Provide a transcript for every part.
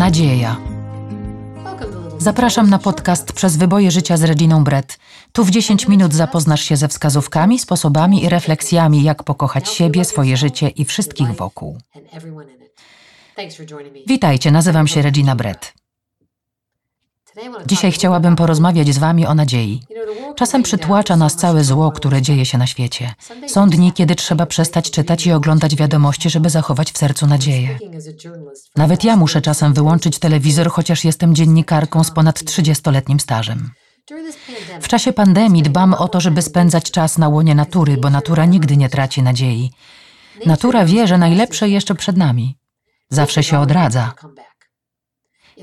Nadzieja. Zapraszam na podcast Przez wyboje życia z Reginą Brett. Tu w 10 minut zapoznasz się ze wskazówkami, sposobami i refleksjami, jak pokochać siebie, swoje życie i wszystkich wokół. Witajcie, nazywam się Regina Brett. Dzisiaj chciałabym porozmawiać z Wami o nadziei. Czasem przytłacza nas całe zło, które dzieje się na świecie. Są dni, kiedy trzeba przestać czytać i oglądać wiadomości, żeby zachować w sercu nadzieję. Nawet ja muszę czasem wyłączyć telewizor, chociaż jestem dziennikarką z ponad 30-letnim stażem. W czasie pandemii dbam o to, żeby spędzać czas na łonie natury, bo natura nigdy nie traci nadziei. Natura wie, że najlepsze jeszcze przed nami. Zawsze się odradza.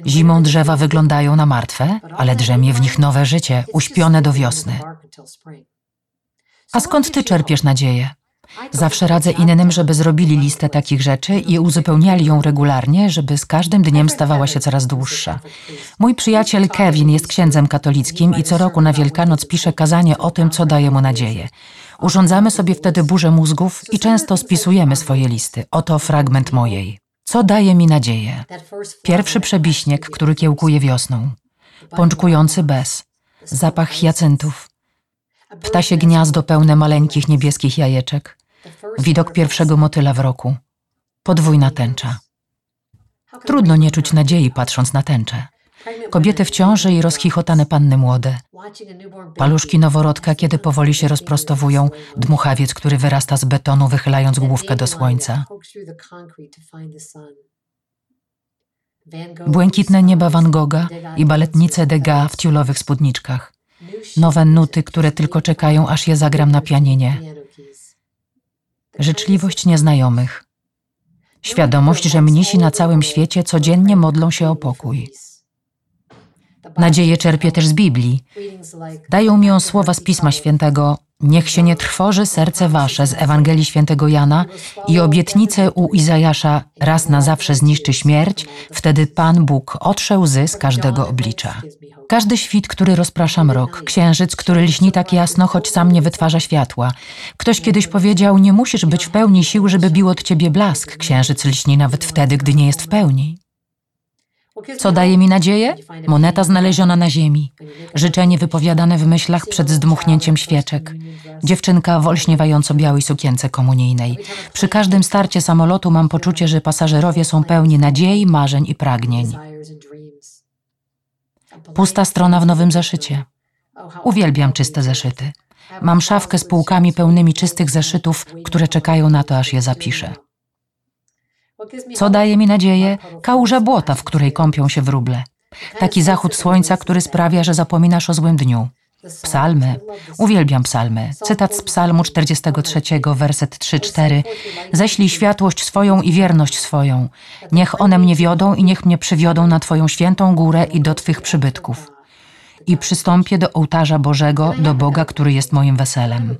Zimą drzewa wyglądają na martwe, ale drzemie w nich nowe życie, uśpione do wiosny. A skąd ty czerpiesz nadzieję? Zawsze radzę innym, żeby zrobili listę takich rzeczy i uzupełniali ją regularnie, żeby z każdym dniem stawała się coraz dłuższa. Mój przyjaciel Kevin jest księdzem katolickim i co roku na Wielkanoc pisze kazanie o tym, co daje mu nadzieję. Urządzamy sobie wtedy burzę mózgów i często spisujemy swoje listy. Oto fragment mojej. Co daje mi nadzieję? Pierwszy przebiśnieg, który kiełkuje wiosną. Pączkujący bez. Zapach hiacyntów. Ptasie gniazdo pełne maleńkich niebieskich jajeczek. Widok pierwszego motyla w roku. Podwójna tęcza. Trudno nie czuć nadziei patrząc na tęczę. Kobiety w ciąży i rozchichotane panny młode. Paluszki noworodka, kiedy powoli się rozprostowują, dmuchawiec, który wyrasta z betonu, wychylając główkę do słońca. Błękitne nieba Van Gogha i baletnice Degas w ciulowych spódniczkach. Nowe nuty, które tylko czekają, aż je zagram na pianinie. Życzliwość nieznajomych. Świadomość, że mnisi na całym świecie codziennie modlą się o pokój. Nadzieję czerpię też z Biblii. Dają mi ją słowa z Pisma Świętego. Niech się nie trwoży serce wasze z Ewangelii Świętego Jana i obietnice u Izajasza raz na zawsze zniszczy śmierć, wtedy Pan Bóg otrze łzy z każdego oblicza. Każdy świt, który rozprasza mrok, księżyc, który lśni tak jasno, choć sam nie wytwarza światła. Ktoś kiedyś powiedział, nie musisz być w pełni sił, żeby bił od ciebie blask. Księżyc lśni nawet wtedy, gdy nie jest w pełni. Co daje mi nadzieję? Moneta znaleziona na ziemi. Życzenie wypowiadane w myślach przed zdmuchnięciem świeczek. Dziewczynka w olśniewająco białej sukience komunijnej. Przy każdym starcie samolotu mam poczucie, że pasażerowie są pełni nadziei, marzeń i pragnień. Pusta strona w nowym zeszycie. Uwielbiam czyste zeszyty. Mam szafkę z półkami pełnymi czystych zeszytów, które czekają na to, aż je zapiszę. Co daje mi nadzieję? Kałuża błota, w której kąpią się wróble. Taki zachód słońca, który sprawia, że zapominasz o złym dniu. Psalmy. Uwielbiam psalmy. Cytat z psalmu 43, werset 3-4. Ześlij światłość swoją i wierność swoją. Niech one mnie wiodą i niech mnie przywiodą na Twoją świętą górę i do Twych przybytków i przystąpię do ołtarza Bożego, do Boga, który jest moim weselem.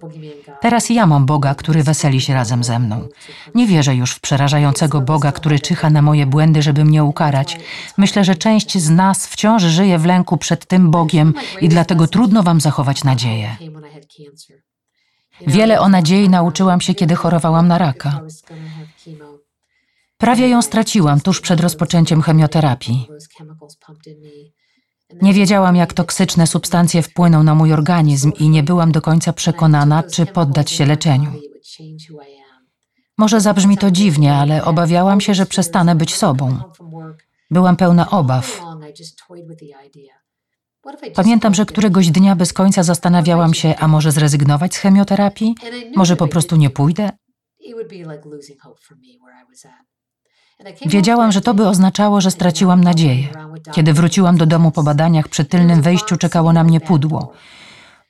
Teraz ja mam Boga, który weseli się razem ze mną. Nie wierzę już w przerażającego Boga, który czyha na moje błędy, żeby mnie ukarać. Myślę, że część z nas wciąż żyje w lęku przed tym Bogiem i dlatego trudno wam zachować nadzieję. Wiele o nadziei nauczyłam się, kiedy chorowałam na raka. Prawie ją straciłam tuż przed rozpoczęciem chemioterapii. Nie wiedziałam, jak toksyczne substancje wpłyną na mój organizm i nie byłam do końca przekonana, czy poddać się leczeniu. Może zabrzmi to dziwnie, ale obawiałam się, że przestanę być sobą. Byłam pełna obaw. Pamiętam, że któregoś dnia bez końca zastanawiałam się, a może zrezygnować z chemioterapii? Może po prostu nie pójdę? Wiedziałam, że to by oznaczało, że straciłam nadzieję. Kiedy wróciłam do domu po badaniach, przy tylnym wejściu czekało na mnie pudło.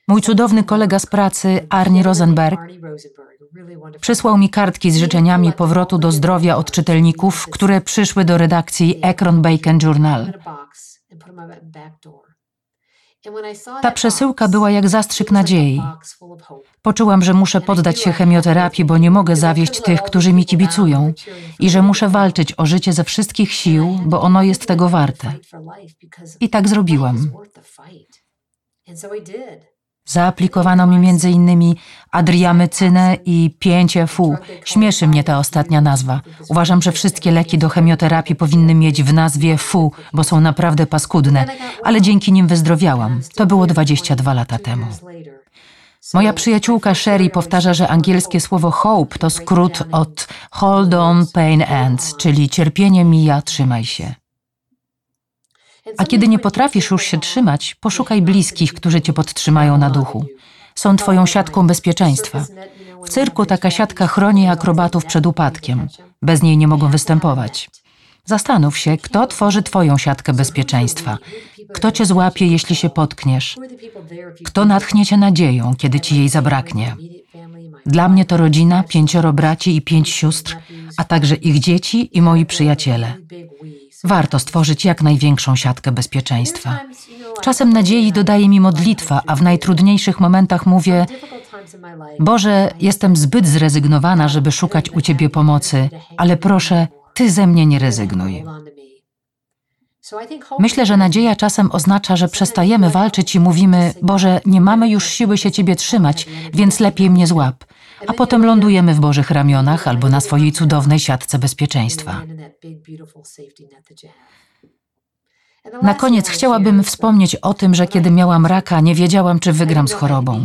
Mój cudowny kolega z pracy, Arnie Rosenberg, przysłał mi kartki z życzeniami powrotu do zdrowia od czytelników, które przyszły do redakcji Ekron Bacon Journal. Ta przesyłka była jak zastrzyk nadziei. Poczułam, że muszę poddać się chemioterapii, bo nie mogę zawieść tych, którzy mi kibicują, i że muszę walczyć o życie ze wszystkich sił, bo ono jest tego warte. I tak zrobiłam. Zaaplikowano mi m.in. adriamycynę i 5FU. Śmieszy mnie ta ostatnia nazwa. Uważam, że wszystkie leki do chemioterapii powinny mieć w nazwie FU, bo są naprawdę paskudne, ale dzięki nim wyzdrowiałam. To było 22 lata temu. Moja przyjaciółka Sherry powtarza, że angielskie słowo hope to skrót od hold on, pain ends, czyli cierpienie mija, trzymaj się. A kiedy nie potrafisz już się trzymać, poszukaj bliskich, którzy cię podtrzymają na duchu. Są twoją siatką bezpieczeństwa. W cyrku taka siatka chroni akrobatów przed upadkiem. Bez niej nie mogą występować. Zastanów się, kto tworzy twoją siatkę bezpieczeństwa. Kto cię złapie, jeśli się potkniesz? Kto natchnie cię nadzieją, kiedy ci jej zabraknie? Dla mnie to rodzina, pięcioro braci i pięć sióstr, a także ich dzieci i moi przyjaciele. Warto stworzyć jak największą siatkę bezpieczeństwa. Czasem nadziei dodaje mi modlitwa, a w najtrudniejszych momentach mówię: Boże, jestem zbyt zrezygnowana, żeby szukać u Ciebie pomocy, ale proszę, Ty ze mnie nie rezygnuj. Myślę, że nadzieja czasem oznacza, że przestajemy walczyć i mówimy: Boże, nie mamy już siły się Ciebie trzymać, więc lepiej mnie złap. A potem lądujemy w Bożych ramionach albo na swojej cudownej siatce bezpieczeństwa. Na koniec chciałabym wspomnieć o tym, że kiedy miałam raka, nie wiedziałam, czy wygram z chorobą.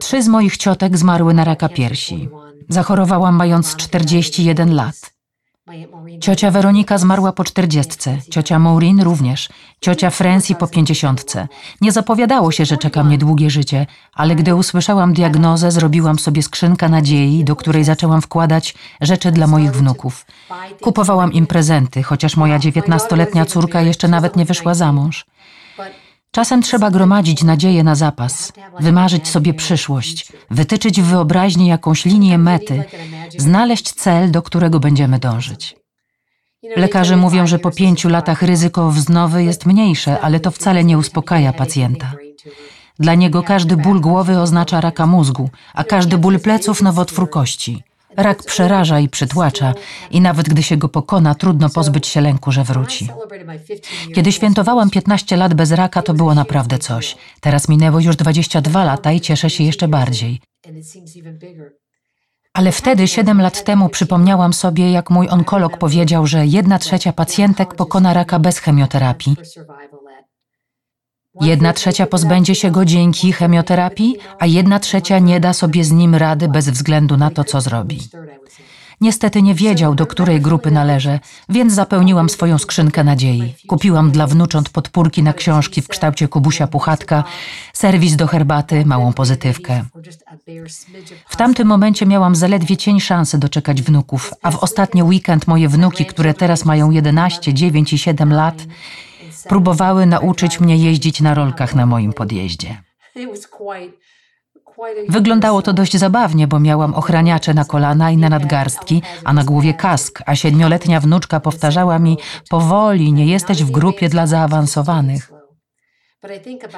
Trzy z moich ciotek zmarły na raka piersi. Zachorowałam mając 41 lat. Ciocia Weronika zmarła po czterdziestce, ciocia Maureen również, ciocia Francie po pięćdziesiątce. Nie zapowiadało się, że czeka mnie długie życie, ale gdy usłyszałam diagnozę, zrobiłam sobie skrzynkę nadziei, do której zaczęłam wkładać rzeczy dla moich wnuków. Kupowałam im prezenty, chociaż moja dziewiętnastoletnia córka jeszcze nawet nie wyszła za mąż. Czasem trzeba gromadzić nadzieję na zapas, wymarzyć sobie przyszłość, wytyczyć w wyobraźni jakąś linię mety, znaleźć cel, do którego będziemy dążyć. Lekarze mówią, że po pięciu latach ryzyko wznowy jest mniejsze, ale to wcale nie uspokaja pacjenta. Dla niego każdy ból głowy oznacza raka mózgu, a każdy ból pleców nowotwór kości. Rak przeraża i przytłacza i nawet gdy się go pokona, trudno pozbyć się lęku, że wróci. Kiedy świętowałam 15 lat bez raka, to było naprawdę coś. Teraz minęło już 22 lata i cieszę się jeszcze bardziej. Ale wtedy, 7 lat temu, przypomniałam sobie, jak mój onkolog powiedział, że jedna trzecia pacjentek pokona raka bez chemioterapii. Jedna trzecia pozbędzie się go dzięki chemioterapii, a jedna trzecia nie da sobie z nim rady bez względu na to, co zrobi. Niestety nie wiedział, do której grupy należę, więc zapełniłam swoją skrzynkę nadziei. Kupiłam dla wnucząt podpórki na książki w kształcie kubusia puchatka, serwis do herbaty, małą pozytywkę. W tamtym momencie miałam zaledwie cień szansy doczekać wnuków, a w ostatni weekend moje wnuki, które teraz mają 11, 9 i 7 lat, próbowały nauczyć mnie jeździć na rolkach na moim podjeździe. Wyglądało to dość zabawnie, bo miałam ochraniacze na kolana i na nadgarstki, a na głowie kask, a siedmioletnia wnuczka powtarzała mi powoli, nie jesteś w grupie dla zaawansowanych.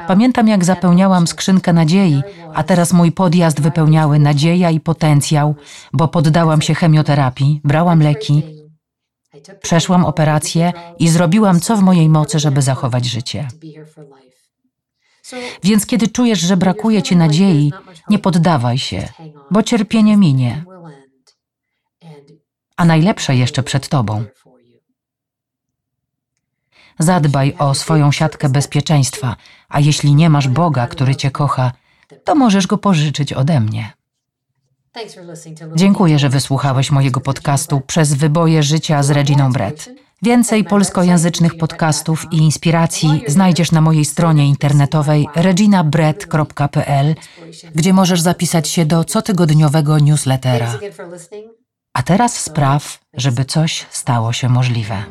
Pamiętam, jak zapełniałam skrzynkę nadziei, a teraz mój podjazd wypełniały nadzieja i potencjał, bo poddałam się chemioterapii, brałam leki, przeszłam operację i zrobiłam co w mojej mocy, żeby zachować życie. Więc kiedy czujesz, że brakuje ci nadziei, nie poddawaj się, bo cierpienie minie, a najlepsze jeszcze przed tobą. Zadbaj o swoją siatkę bezpieczeństwa, a jeśli nie masz Boga, który cię kocha, to możesz go pożyczyć ode mnie. Dziękuję, że wysłuchałeś mojego podcastu przez wyboje życia z Reginą Brett. Więcej polskojęzycznych podcastów i inspiracji znajdziesz na mojej stronie internetowej reginabrett.pl, gdzie możesz zapisać się do cotygodniowego newslettera. A teraz spraw, żeby coś stało się możliwe.